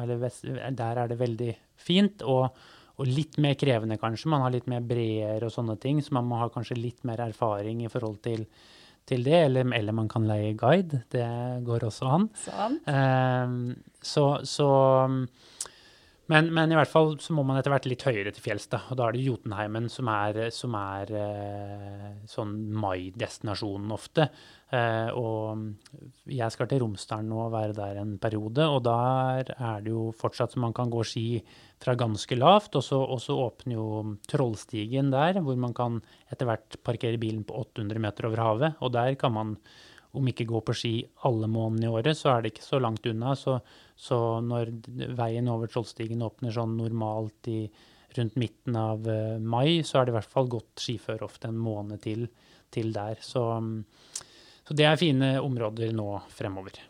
Speaker 3: Eller vest, der er det veldig fint. Og, og litt mer krevende, kanskje. Man har litt mer breer og sånne ting, så man må ha kanskje litt mer erfaring i forhold til, til det. Eller, eller man kan leie guide. Det går også an.
Speaker 1: Sant?
Speaker 3: Eh, så, så men, men i hvert fall så må man etter hvert litt høyere til fjells, da. Og da er det Jotunheimen som er, som er eh, sånn mai-destinasjonen ofte. Eh, og jeg skal til Romsdalen og være der en periode, og der er det jo fortsatt så man kan gå ski fra ganske lavt. Og så, og så åpner jo Trollstigen der, hvor man kan etter hvert parkere bilen på 800 meter over havet. Og der kan man om ikke gå på ski alle månedene i året, så er det ikke så langt unna. Så, så når veien over Trollstigen åpner sånn normalt i, rundt midten av uh, mai, så er det i hvert fall godt skiføre ofte en måned til, til der. Så, um, så det er fine områder nå fremover.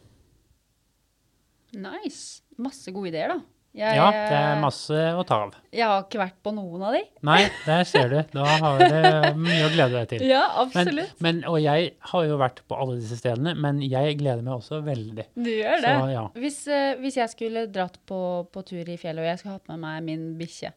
Speaker 1: Nice. Masse gode ideer, da. Jeg,
Speaker 3: Ja, det er masse å ta av.
Speaker 1: Jeg har ikke vært på noen av de.
Speaker 3: Nei, der ser du. Da har du mye å glede deg til.
Speaker 1: Ja, absolutt.
Speaker 3: men, og jeg har jo vært på alle disse stedene, men jeg gleder meg også veldig.
Speaker 1: du gjør det.
Speaker 3: Så ja.
Speaker 1: Hvis, eh, hvis jeg skulle dratt på, på tur i fjellet, og jeg skulle hatt med meg min bikkje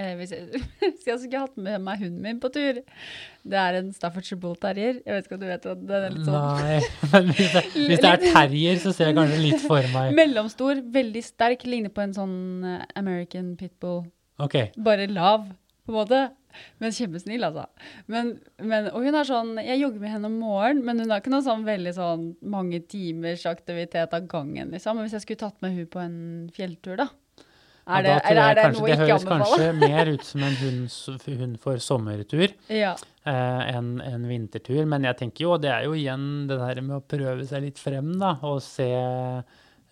Speaker 1: eh, hvis, jeg, hvis jeg skulle hatt med meg hunden min på tur Det er en Staffordshire Bull Terrier. Jeg vet ikke om du vet den er litt sånn
Speaker 3: Nei, men hvis det, hvis det er terrier, så ser jeg kanskje litt for meg
Speaker 1: mellomstor, veldig sterk, ligner på en sånn eh, American pitbull.
Speaker 3: Okay.
Speaker 1: Bare lav, på en måte. Men kjempesnill, altså. Men, men, og hun er sånn Jeg jogger med henne om morgenen, men hun har ikke noe sånn veldig sånn mange timers aktivitet av gangen, liksom. Men hvis jeg skulle tatt med hun på en fjelltur, da? Er det,
Speaker 3: tror
Speaker 1: eller er det
Speaker 3: kanskje
Speaker 1: noe
Speaker 3: det
Speaker 1: ikke
Speaker 3: høres kanskje mer ut som en hund, hund for sommertur
Speaker 1: Ja.
Speaker 3: eh, enn en vintertur. Men jeg tenker jo, det er jo igjen det der med å prøve seg litt frem, da. Og se,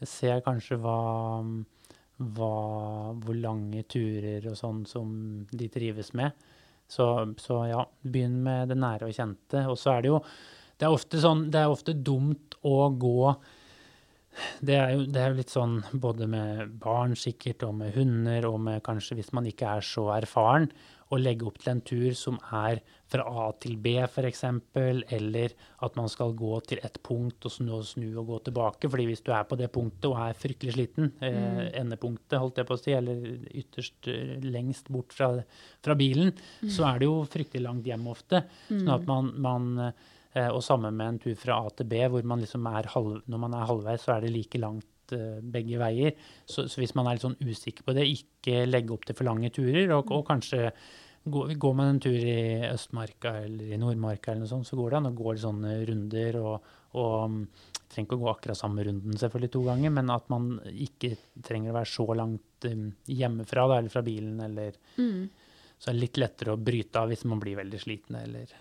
Speaker 3: se kanskje hva, hva Hvor lange turer og sånn som de trives med. Så, så ja, begynn med det nære og kjente. Og så er det jo det er ofte sånn, det er ofte dumt å gå det er, jo, det er jo litt sånn både med barn sikkert, og med hunder, og med kanskje hvis man ikke er så erfaren, å legge opp til en tur som er fra A til B f.eks., eller at man skal gå til et punkt og snu og snu og gå tilbake. fordi hvis du er på det punktet og er fryktelig sliten, eh, endepunktet, holdt jeg på å si, eller ytterst eh, lengst bort fra, fra bilen, så er det jo fryktelig langt hjem ofte. Sånn at man, man eh, Og sammen med en tur fra A til B, hvor man liksom er halv, når man er halvveis, så er det like langt eh, begge veier. Så, så hvis man er litt sånn usikker på det, ikke legge opp til for lange turer, og, og kanskje gå, går man en tur i Østmarka eller i Nordmarka eller noe sånt, så går det an å gå litt sånne runder og, og mm, trenger ikke å gå akkurat samme runden selvfølgelig to ganger, men at man ikke trenger å være så langt um, hjemmefra da, eller fra bilen, eller
Speaker 1: Mm.
Speaker 3: så er det litt lettere å bryte av hvis man blir veldig sliten, eller,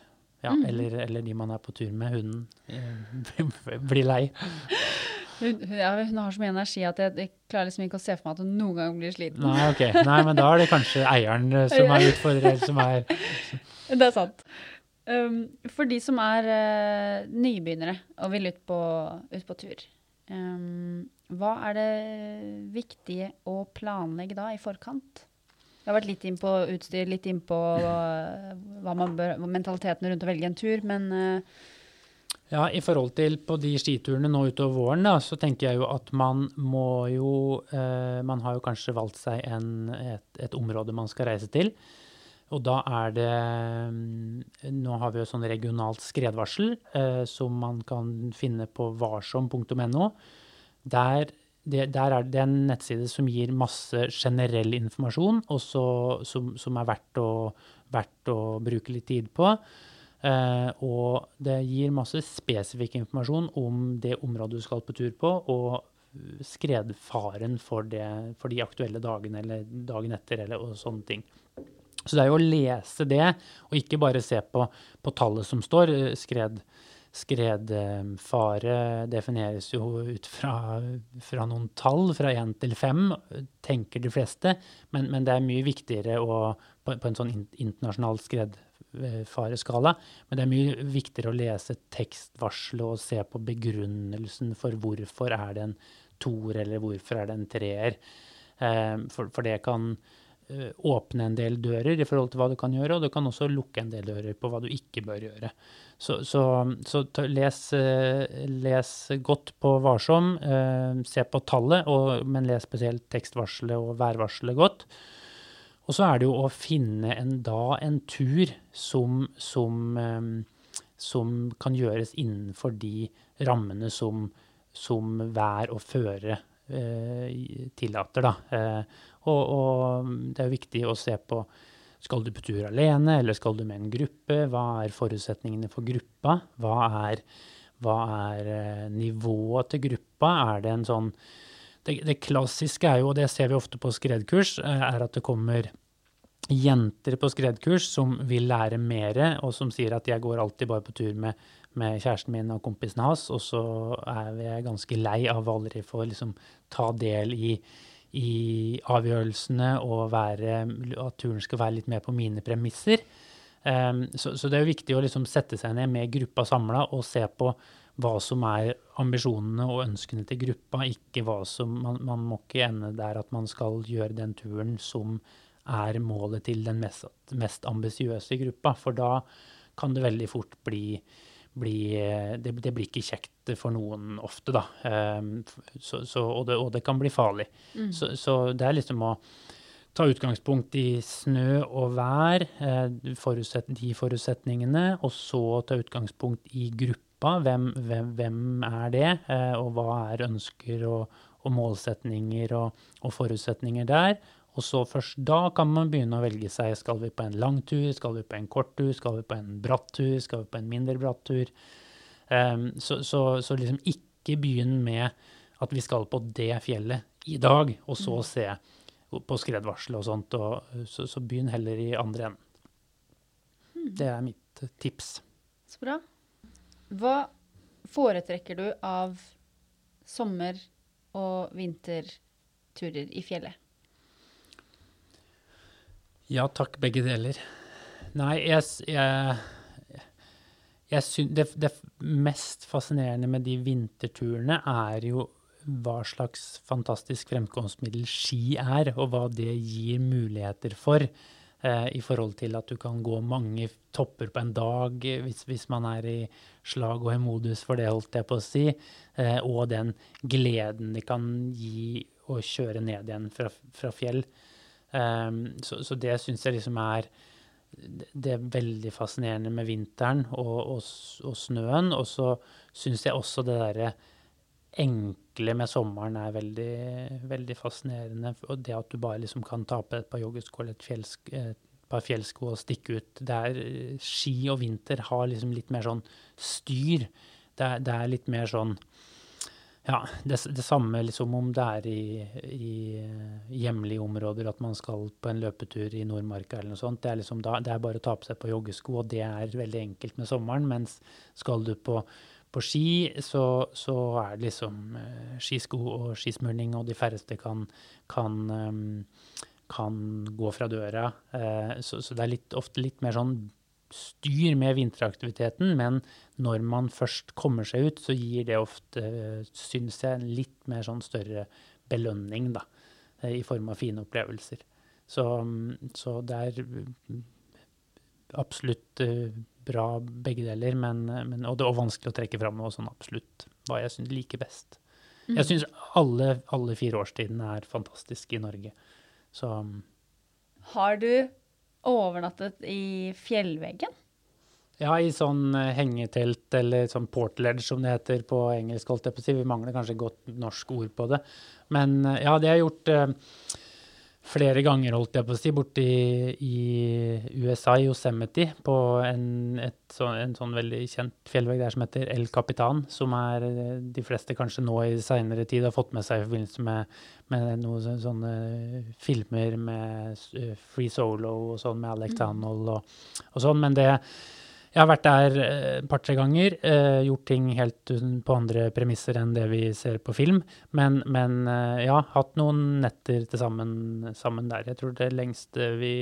Speaker 3: ja, eller, eller de man er på tur med, hunden, eh, blir lei.
Speaker 1: Hun, ja, hun har så mye energi at jeg, jeg klarer liksom ikke å se for meg at hun noen gang blir sliten.
Speaker 3: Nei, ok. Nei, men da er det kanskje eieren eh, som er utfordrer, som er
Speaker 1: Det er sant. Um, for de som er uh, nybegynnere og vil ut på, ut på tur, um, Hva er det viktige å planlegge da i forkant? Har vært litt inn på utstyr, litt inn på man bør, mentaliteten rundt å velge en tur, men uh,
Speaker 3: ja, I forhold til på de skiturene nå utover våren, da, så tenker jeg jo at man må jo eh, Man har jo kanskje valgt seg en, et, et, område man skal reise til. Og da er det mm, Nå har vi jo sånn regionalt skredvarsel eh, som man kan finne på varsom.no. Der, det, der er det en nettside som gir masse generell informasjon, også, som, som, er verdt å, verdt å, bruke litt tid på. Eh, og det gir masse spesifikk informasjon om det området du skal på tur på, og skredfaren for, det, for de aktuelle dagene eller dagen etter eller, og sånne ting. Så det er jo å lese det, og ikke bare se på, på tallet som står. Skred, skredfare defineres jo ut fra, fra noen tall, fra én til fem, tenker de fleste. Men, men, det er mye viktigere å, på, på en sånn internasjonal skredfareskala. Men det er mye viktigere å lese tekstvarselet og se på begrunnelsen for hvorfor er det en toer, eller hvorfor er det en treer. Eh, for, for det kan åpne en del dører i forhold til hva du kan gjøre, og du kan også lukke en del dører på hva du ikke bør gjøre. Så, så, så les, eh, les, godt på varsom, eh, se på tallet, og, men les spesielt tekstvarselet og værvarselet godt. Og så er det jo å finne en, da en tur som, som, som kan gjøres innenfor de rammene som, som vær og føre tillater. Da. Og, og, det er viktig å se på skal du på tur alene, eller skal du med en gruppe? Hva er forutsetningene for gruppa? Hva er, hva er eh, nivået til gruppa? Er det en sånn det, det, klassiske er jo, og det ser vi ofte på skredkurs, eh, er at det kommer jenter på skredkurs som vil lære mer, og som sier at jeg går alltid bare på tur med, med kjæresten min og kompisen hans, og så er vi ganske lei av å aldri å liksom, ta del i i avgjørelsene og være, at turen skal være litt mer på mine premisser. Um, så, så, det er jo viktig å liksom sette seg ned med gruppa samla og se på hva som er ambisjonene og ønskene til gruppa, ikke hva som man, man, må ikke ende der at man skal gjøre den turen som er målet til den mest, mest ambisiøse gruppa. For da kan det veldig fort bli bli, det, det, blir ikke kjekt for noen ofte, da. Um, så, så, og, det, og, det, kan bli farlig. Mm. Så, så, det er liksom å ta utgangspunkt i snø og vær, eh, forutsett, de forutsetningene, og så ta utgangspunkt i gruppa. Hvem, hvem, hvem er det, eh, og hva er ønsker og, og målsetninger og, og forutsetninger der? Og så først da kan man begynne å velge seg. Skal vi på en lang tur, skal vi på en kort tur, skal vi på en bratt tur, skal vi på en mindre bratt tur? Um, så, så, så, liksom ikke begynn med at vi skal på det fjellet i dag, og så mm. se på skredvarsel og sånt. Og, så, så, begynn heller i andre enden. Mm. Det er mitt tips.
Speaker 1: Så bra. Hva foretrekker du av sommer- og vinterturer i fjellet?
Speaker 3: Ja takk, begge deler. Nei, jeg, jeg, jeg syns det, det, mest fascinerende med de vinterturene er jo hva slags fantastisk fremkomstmiddel ski er, og hva det gir muligheter for. Eh, I forhold til at du kan gå mange topper på en dag hvis, hvis man er i slag og i modus for det, holdt jeg på å si. Eh, og den gleden det kan gi å kjøre ned igjen fra, fra fjell. Um, så, så, det syns jeg liksom er Det er veldig fascinerende med vinteren og, og, og snøen. Og så syns jeg også det derre enkle med sommeren er veldig, veldig fascinerende. Og det at du bare liksom kan ta på et par joggesko eller et, fjellsk, et par fjellsko og stikke ut. Der ski og vinter har liksom litt mer sånn styr. Det er, det er litt mer sånn ja, det, det, samme liksom om det er i, i, hjemlige områder at man skal på en løpetur i Nordmarka eller noe sånt. Det er, liksom da, det er bare å ta på seg på joggesko, og det er veldig enkelt med sommeren. Mens skal du på, på ski, så, så, er det liksom uh, skisko og skismurning, og de færreste kan, kan, um, kan gå fra døra. Så, det er litt, ofte litt mer sånn styr med vinteraktiviteten, men når man først kommer seg ut, så gir det ofte, syns jeg, en litt mer sånn større belønning, da, eh, i form av fine opplevelser. Så, mm, så det er mm, absolutt eh, bra begge deler, men, men, og det er vanskelig å trekke fram noe sånn absolutt hva jeg syns liker best. Jeg syns alle, alle fire årstidene er fantastiske i Norge. Så mm,
Speaker 1: Har du overnattet i fjellveggen?
Speaker 3: Ja, i sånn eh, hengetelt, eller sånn portledge som det heter på engelsk. holdt. Vi mangler kanskje godt norsk ord på det. Men eh, ja, det har jeg gjort eh, flere ganger, holdt jeg på å si, borti i USA, i Yosemite, på en, et, så, en sånn veldig kjent fjellvegg der som heter El Capitan, som er eh, de fleste kanskje nå i seinere tid har fått med seg i forbindelse med, med noen sånne filmer med eh, Free Solo og sånn, med Alex Honnold og, og sånn. Men det jeg har vært der eh, et par-tre ganger, eh, gjort ting helt på andre premisser enn det vi ser på film. Men, men eh, ja, hatt noen netter til sammen, sammen der. Jeg tror det lengste vi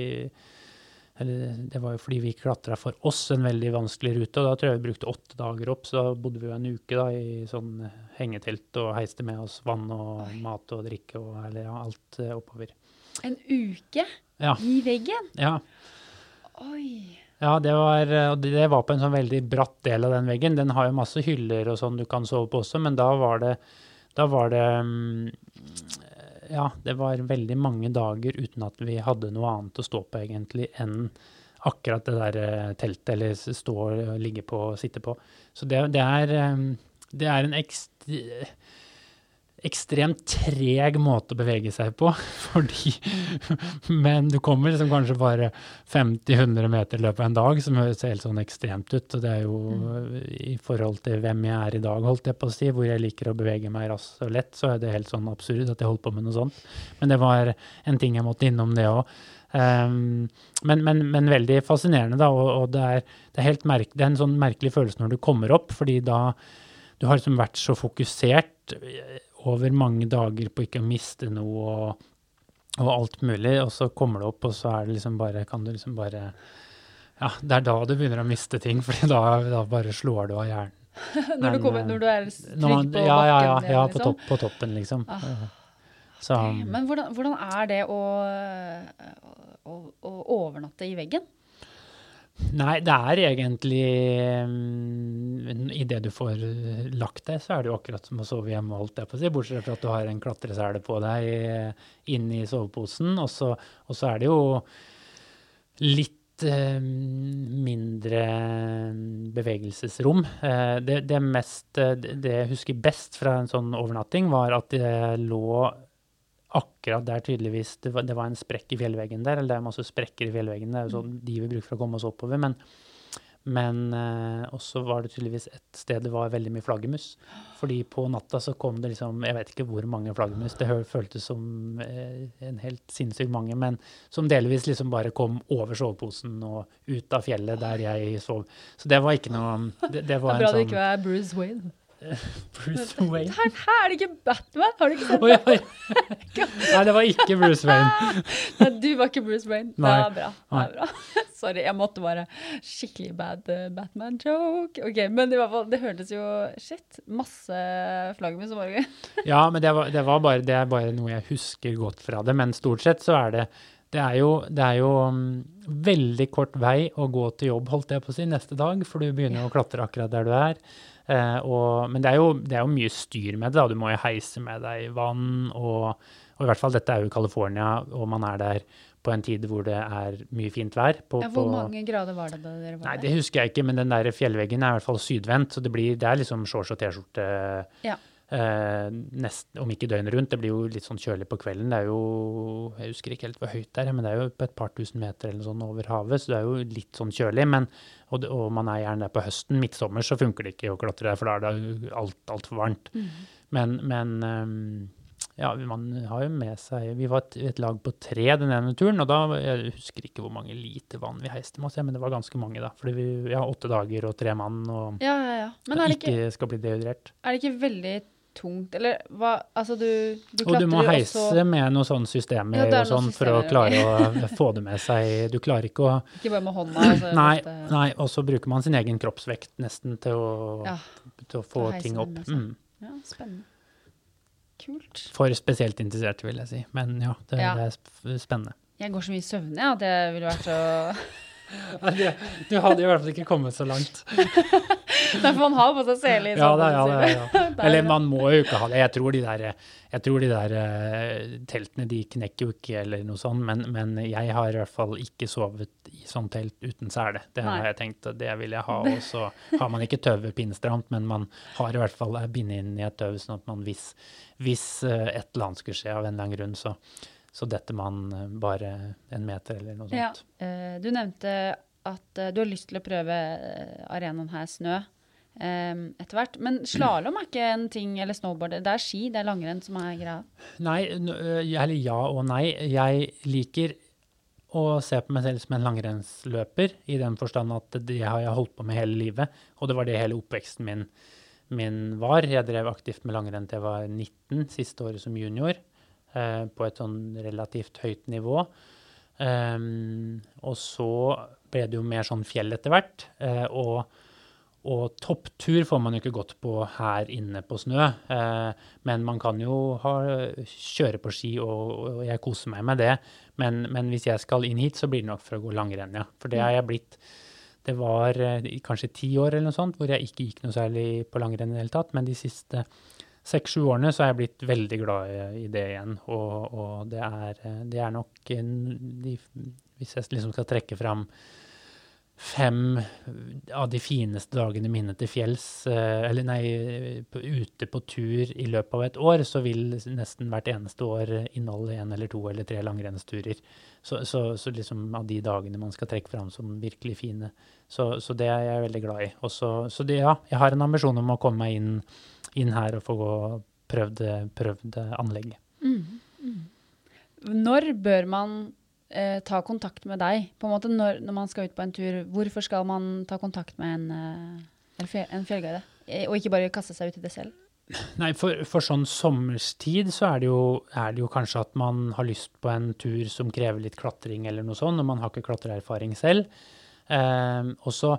Speaker 3: eller Det var jo fordi vi klatra for oss en veldig vanskelig rute, og da tror jeg vi brukte åtte dager opp. Så da bodde vi jo en uke da i sånn hengetelt og heiste med oss vann og mat og drikke og eller, ja, alt eh, oppover.
Speaker 1: En uke
Speaker 3: Ja.
Speaker 1: i veggen?
Speaker 3: ja.
Speaker 1: Oi.
Speaker 3: Ja, det var, eh, det- var på en sånn veldig bratt del av den veggen. Den har jo masse hyller og sånn du kan sove på også, men da var det, da var det mm, Ja, det var veldig mange dager uten at vi hadde noe annet å stå på egentlig enn akkurat det der eh, teltet, eller stå og ligge på og sitte på. Så det, det er eh, Det er en ekstre, ekstremt treg måte å bevege seg på, fordi Men du kommer liksom kanskje bare 50-100 meter i løpet av en dag, som høres helt sånn ekstremt ut. Og det er jo i forhold til hvem jeg er i dag, holdt jeg på å si, hvor jeg liker å bevege meg raskt og lett, så er det helt sånn absurd at jeg holdt på med noe sånt. Men det var en ting jeg måtte innom, det òg. Um, men, men, men veldig fascinerende, da. Og, og det, er, det, er helt merk, det er en sånn merkelig følelse når du kommer opp, fordi da du har liksom vært så fokusert over mange dager på ikke å miste noe og, og alt mulig, og så kommer du opp, og så er det liksom bare Kan du liksom bare Ja, det er da du begynner å miste ting, for da, da bare slår du av hjernen.
Speaker 1: Når,
Speaker 3: Men,
Speaker 1: du kommer,
Speaker 3: eh,
Speaker 1: når du er trygg på
Speaker 3: bakken? ja, ja,
Speaker 1: ja,
Speaker 3: ja,
Speaker 1: liksom.
Speaker 3: på, topp, på toppen, liksom.
Speaker 1: Ah.
Speaker 3: Så
Speaker 1: okay. Men hvordan, hvordan er det å, å, å overnatte i veggen?
Speaker 3: Nei, det er egentlig um, Idet du får eh, lagt deg, så er det jo akkurat som å sove hjemme, holdt jeg på å si. Bortsett fra at du har en klatresele på deg eh, inni soveposen. Og så, og så er det jo litt eh, mindre bevegelsesrom. Uh, det, det, mest, det det jeg husker best fra en sånn overnatting, var at jeg lå akkurat der tydeligvis det var, det var en sprekk i fjellveggen der, eller det er masse sprekker i fjellveggen, det er jo sånn de vi bruker for å komme oss oppover, men, men eh, også var det tydeligvis et sted det var veldig mye flaggermus. Fordi på natta så kom det liksom, jeg vet ikke hvor mange flaggermus, det føltes som eh, en helt sinnssykt mange, men som delvis liksom bare kom over soveposen og ut av fjellet der jeg sov. Så det var ikke noe, det, det
Speaker 1: Det
Speaker 3: var
Speaker 1: er bra
Speaker 3: en
Speaker 1: det
Speaker 3: sånn
Speaker 1: ikke var Bruce Wayne.
Speaker 3: Bruce Wayne.
Speaker 1: Her, her er det ikke Batman! Har du ikke sett
Speaker 3: oh, ja, ja. Nei, det var ikke Bruce Wayne.
Speaker 1: Nei, du var ikke Bruce Wayne. Det er bra. Det er bra. Sorry, jeg måtte bare Skikkelig bad eh, Batman-joke. Ok, Men i hvert fall, det hørtes jo Shit. Masse flaggermus om morgenen.
Speaker 3: Ja, men det, var, det, var bare, det er bare noe jeg husker godt fra det. Men stort sett så er det Det er jo, det er jo mm, veldig kort vei å gå til jobb, holdt jeg på å si, neste dag. For du begynner å klatre akkurat der du er. Eh, og, men det er, jo, det er jo mye styr med det. da. Du må jo heise med deg vann. Og, og i hvert fall dette er jo California, og man er der på en tid hvor det er mye fint vær. På,
Speaker 1: Ja, hvor
Speaker 3: på-
Speaker 1: mange grader var det da dere var
Speaker 3: Nei,
Speaker 1: der?
Speaker 3: det husker jeg ikke, men den der fjellveggen er i hvert fall sydvendt, så det, blir, det er liksom shorts og T-skjorte
Speaker 1: Ja.
Speaker 3: Eh, nest, om ikke døgnet rundt. Det blir jo litt sånn kjølig på kvelden. Det er jo, jeg husker ikke helt hvor høyt det er, men det er jo på et par tusen meter eller sånn over havet, så det er jo litt sånn kjølig. Men, og, det, og man er gjerne der på høsten. Midtsommer så funker det ikke å klatre der, for da er det alt, altfor varmt. Men, men um, ja, man har jo med seg Vi var et, et lag på tre den ene turen, og da Jeg husker ikke hvor mange liter vann vi heiste med oss, men det var ganske mange, da. Fordi vi ja, åtte dager og tre mann og
Speaker 1: Ja, ja, ja. Men er det, ikke,
Speaker 3: ikke skal bli dehydrert.
Speaker 1: er det ikke veldig tungt? Eller hva Altså, du, du
Speaker 3: Og du må heise
Speaker 1: også...
Speaker 3: med noen sånne systemer
Speaker 1: Ja,
Speaker 3: og sånn
Speaker 1: systemer
Speaker 3: for å klare å få det med seg. Du klarer ikke å
Speaker 1: Ikke bare med hånda. Altså,
Speaker 3: Nei,
Speaker 1: måtte...
Speaker 3: nei og så bruker man sin egen kroppsvekt nesten til å,
Speaker 1: Ja,
Speaker 3: til å få ting opp. Mm.
Speaker 1: ja, spennende. Kult.
Speaker 3: For spesielt interesserte, vil jeg si. Men ja, det,
Speaker 1: Ja.
Speaker 3: det er spennende.
Speaker 1: Jeg går så mye i søvne ja, at jeg ville vært så
Speaker 3: Du hadde i hvert fall ikke kommet så langt.
Speaker 1: Nei, for man har på seg sele i
Speaker 3: Ja,
Speaker 1: sånn,
Speaker 3: ja, det ja.
Speaker 1: Det er
Speaker 3: Eller man må jo ikke ha det. Jeg tror de der, jeg tror de der eh, teltene de knekker jo ikke eller noe sånt, men, men jeg har i hvert fall ikke sovet i sånn telt uten sele. Det har
Speaker 1: Nei.
Speaker 3: jeg tenkt, det vil jeg ha. Og så har man ikke tauet pinnestramt, men man har i hvert fall bindet inn i et tøv, sånn at man hvis, hvis eh, et eller annet skulle skje av en eller annen grunn, så, så detter man eh, bare en meter eller noe sånt.
Speaker 1: Ja. du nevnte at eh, du har lyst til å prøve eh, arenaen her snø eh, etter hvert. Men slalåm er ikke en ting, eller snowboard. Det er ski, det er langrenn som er greia.
Speaker 3: Nei, eller ja og nei. Jeg liker å se på meg selv som en langrennsløper, i den forstand at det har jeg holdt på med hele livet, og det var det hele oppveksten min, min var. Jeg drev aktivt med langrenn til jeg var 19, siste året som junior, eh, på et sånn relativt høyt nivå. Um, og så ble det jo mer sånn fjell etter hvert, Uh, og og topptur får man jo ikke gått på her inne på snø, uh, men man kan jo ha, kjøre på ski, og, og jeg koser meg med det. Men, men hvis jeg skal inn hit, så blir det nok for å gå langrenn, ja. For det har jeg blitt Det var uh, kanskje ti år eller noe sånt hvor jeg ikke gikk noe særlig på langrenn i det hele tatt, men de siste seks-sju årene så har jeg blitt veldig glad i, i det igjen. Og, og det, er, det er nok de, Hvis jeg liksom skal trekke fram fem av de fineste dagene mine til fjells, eh, eller nei, ute på tur i løpet av et år, så vil nesten hvert eneste år inneholde en eller to eller tre langrennsturer. Så, så, så liksom av de dagene man skal trekke fram som virkelig fine. Så, så det er jeg veldig glad i. Også, så det, ja, jeg har en ambisjon om å komme meg inn, inn her og få gå prøvd, prøvd anlegg.
Speaker 1: Når bør man eh, ta kontakt med deg? På en måte når, når man skal ut på en tur, hvorfor skal man ta kontakt med en, eh, en, fjell, en fjellguide? Eh, Og ikke bare kaste seg ut i det selv?
Speaker 3: Nei, for, for sånn sommerstid så er det, jo, er det jo kanskje at man har lyst på en tur som krever litt klatring eller noe sånt, og man har ikke klatreerfaring selv. Eh, og, så,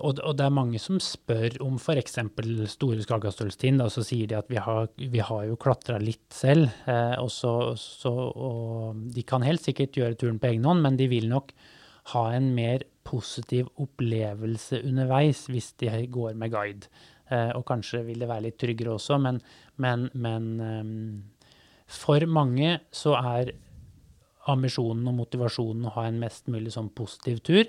Speaker 3: og, og det er mange som spør om f.eks. Store Skagastølstind, og så sier de at vi har, vi har jo klatra litt selv, eh, og, så, så, og de kan helt sikkert gjøre turen på egen hånd, men de vil nok ha en mer positiv opplevelse underveis hvis de går med guide. Eh, og kanskje vil det være litt tryggere også, men, men, men eh, for mange så er ambisjonen og motivasjonen å ha en mest mulig sånn positiv tur.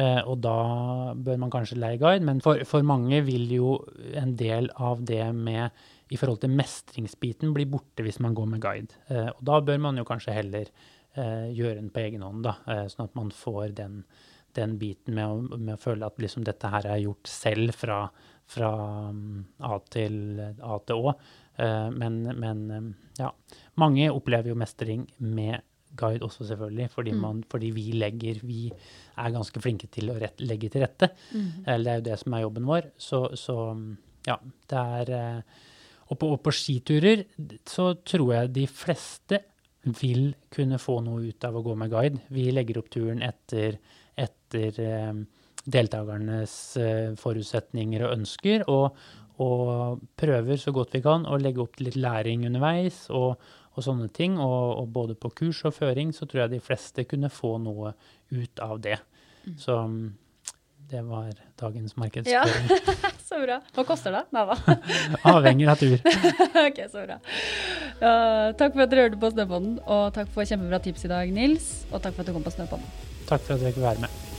Speaker 3: Eh, og da bør man kanskje leie guide, men for, for mange vil jo en del av det med i forhold til mestringsbiten bli borte hvis man går med guide. Eh, og da bør man jo kanskje heller eh, gjøre den på egen hånd, da, sånn at man får den, den biten med å, med å føle at liksom dette her er gjort selv fra, fra mm, A til A til Å. Men, men ja, mange opplever jo mestring med guide også, selvfølgelig, fordi, man, fordi vi legger Vi er ganske flinke til å rett, legge til rette. Eller det er jo det som er jobben vår. Så, så ja, det er eh, og på, og på skiturer så tror jeg de fleste vil kunne få noe ut av å gå med guide. Vi legger opp turen etter, etter eh, deltakernes eh, forutsetninger og ønsker, og, og prøver så godt vi kan å legge opp til litt læring underveis og, og sånne ting. Og, og både på kurs og føring så tror jeg de fleste kunne få noe ut av det. Så mm, det var dagens markedsføring.
Speaker 1: Ja, så bra. Hva koster det? Nei da.
Speaker 3: Avhenger av tur.
Speaker 1: ok, så bra. Ja, takk for at dere hørte på Snøpodden, og takk for kjempebra tips i dag, Nils. Og takk for at du kom på Snøpodden.
Speaker 3: Takk for at dere fikk være med.